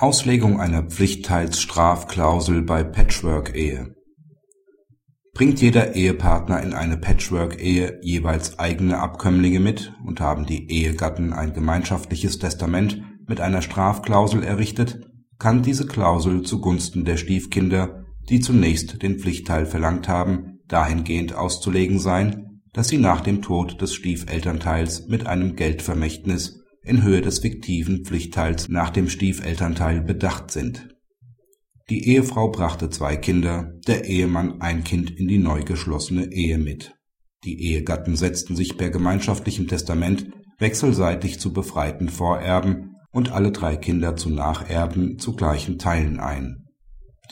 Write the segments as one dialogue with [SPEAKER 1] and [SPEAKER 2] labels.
[SPEAKER 1] Auslegung einer Pflichtteilsstrafklausel bei Patchwork-Ehe. Bringt jeder Ehepartner in eine Patchwork-Ehe jeweils eigene Abkömmlinge mit und haben die Ehegatten ein gemeinschaftliches Testament mit einer Strafklausel errichtet, kann diese Klausel zugunsten der Stiefkinder, die zunächst den Pflichtteil verlangt haben, dahingehend auszulegen sein, dass sie nach dem Tod des Stiefelternteils mit einem Geldvermächtnis in Höhe des fiktiven Pflichtteils nach dem Stiefelternteil bedacht sind. Die Ehefrau brachte zwei Kinder, der Ehemann ein Kind in die neu geschlossene Ehe mit. Die Ehegatten setzten sich per gemeinschaftlichem Testament wechselseitig zu befreiten Vorerben und alle drei Kinder zu Nacherben zu gleichen Teilen ein.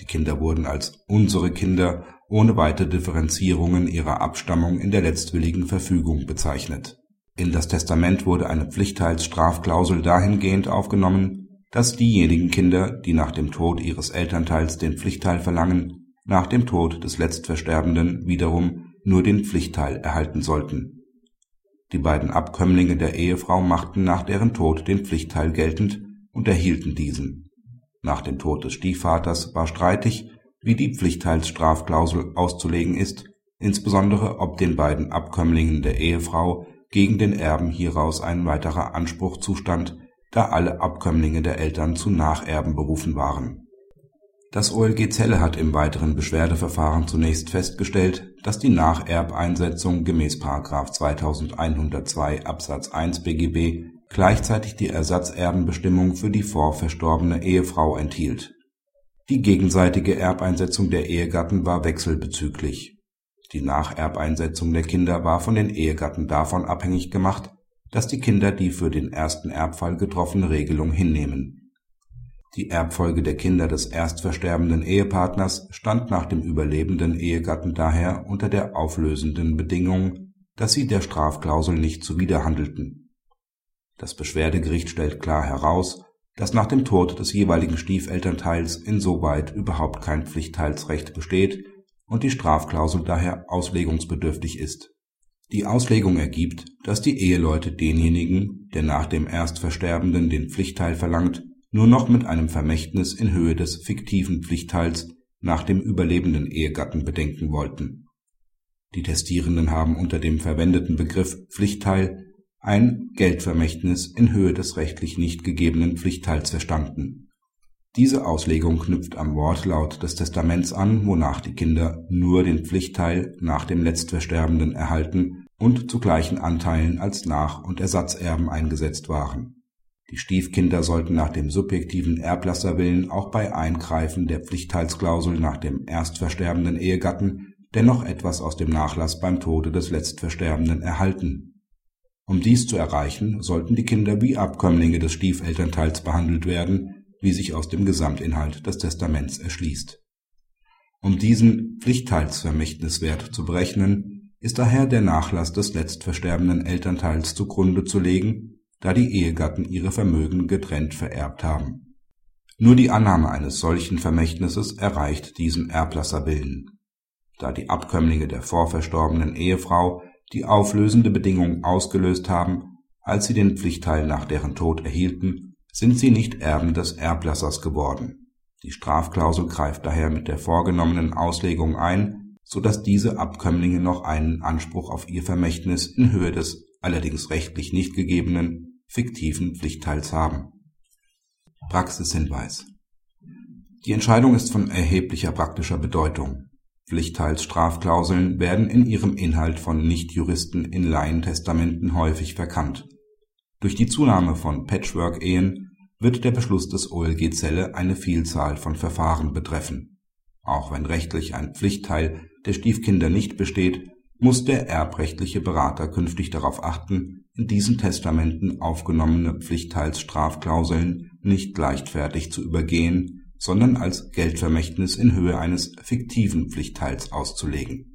[SPEAKER 1] Die Kinder wurden als unsere Kinder ohne weitere Differenzierungen ihrer Abstammung in der letztwilligen Verfügung bezeichnet in das Testament wurde eine Pflichtteilsstrafklausel dahingehend aufgenommen, dass diejenigen Kinder, die nach dem Tod ihres Elternteils den Pflichtteil verlangen, nach dem Tod des Letztversterbenden wiederum nur den Pflichtteil erhalten sollten. Die beiden Abkömmlinge der Ehefrau machten nach deren Tod den Pflichtteil geltend und erhielten diesen. Nach dem Tod des Stiefvaters war streitig, wie die Pflichtteilsstrafklausel auszulegen ist, insbesondere ob den beiden Abkömmlingen der Ehefrau gegen den Erben hieraus ein weiterer Anspruch zustand, da alle Abkömmlinge der Eltern zu Nacherben berufen waren. Das OLG Celle hat im weiteren Beschwerdeverfahren zunächst festgestellt, dass die Nacherbeinsetzung gemäß § 2102 Absatz 1 BGB gleichzeitig die Ersatzerbenbestimmung für die vorverstorbene Ehefrau enthielt. Die gegenseitige Erbeinsetzung der Ehegatten war wechselbezüglich die Nacherbeinsetzung der Kinder war von den Ehegatten davon abhängig gemacht, dass die Kinder die für den ersten Erbfall getroffene Regelung hinnehmen. Die Erbfolge der Kinder des erstversterbenden Ehepartners stand nach dem überlebenden Ehegatten daher unter der auflösenden Bedingung, dass sie der Strafklausel nicht zuwiderhandelten. Das Beschwerdegericht stellt klar heraus, dass nach dem Tod des jeweiligen Stiefelternteils insoweit überhaupt kein Pflichtteilsrecht besteht und die Strafklausel daher auslegungsbedürftig ist. Die Auslegung ergibt, dass die Eheleute denjenigen, der nach dem Erstversterbenden den Pflichtteil verlangt, nur noch mit einem Vermächtnis in Höhe des fiktiven Pflichtteils nach dem überlebenden Ehegatten bedenken wollten. Die Testierenden haben unter dem verwendeten Begriff Pflichtteil ein Geldvermächtnis in Höhe des rechtlich nicht gegebenen Pflichtteils verstanden diese Auslegung knüpft am Wortlaut des Testaments an, wonach die Kinder nur den Pflichtteil nach dem Letztversterbenden erhalten und zu gleichen Anteilen als Nach und Ersatzerben eingesetzt waren. Die Stiefkinder sollten nach dem subjektiven Erblasserwillen auch bei Eingreifen der Pflichtteilsklausel nach dem erstversterbenden Ehegatten dennoch etwas aus dem Nachlass beim Tode des Letztversterbenden erhalten. Um dies zu erreichen, sollten die Kinder wie Abkömmlinge des Stiefelternteils behandelt werden wie sich aus dem Gesamtinhalt des Testaments erschließt. Um diesen Pflichtteilsvermächtniswert zu berechnen, ist daher der Nachlass des letztversterbenden Elternteils zugrunde zu legen, da die Ehegatten ihre Vermögen getrennt vererbt haben. Nur die Annahme eines solchen Vermächtnisses erreicht diesen Erblasserwillen. Da die Abkömmlinge der vorverstorbenen Ehefrau die auflösende Bedingung ausgelöst haben, als sie den Pflichtteil nach deren Tod erhielten, sind sie nicht Erben des Erblassers geworden. Die Strafklausel greift daher mit der vorgenommenen Auslegung ein, so dass diese Abkömmlinge noch einen Anspruch auf ihr Vermächtnis in Höhe des allerdings rechtlich nicht gegebenen fiktiven Pflichtteils haben. Praxishinweis Die Entscheidung ist von erheblicher praktischer Bedeutung. Pflichtteilsstrafklauseln werden in ihrem Inhalt von Nichtjuristen in Laientestamenten häufig verkannt. Durch die Zunahme von Patchwork-Ehen wird der Beschluss des OLG Celle eine Vielzahl von Verfahren betreffen. Auch wenn rechtlich ein Pflichtteil der Stiefkinder nicht besteht, muss der erbrechtliche Berater künftig darauf achten, in diesen Testamenten aufgenommene Pflichtteilsstrafklauseln nicht leichtfertig zu übergehen, sondern als Geldvermächtnis in Höhe eines fiktiven Pflichtteils auszulegen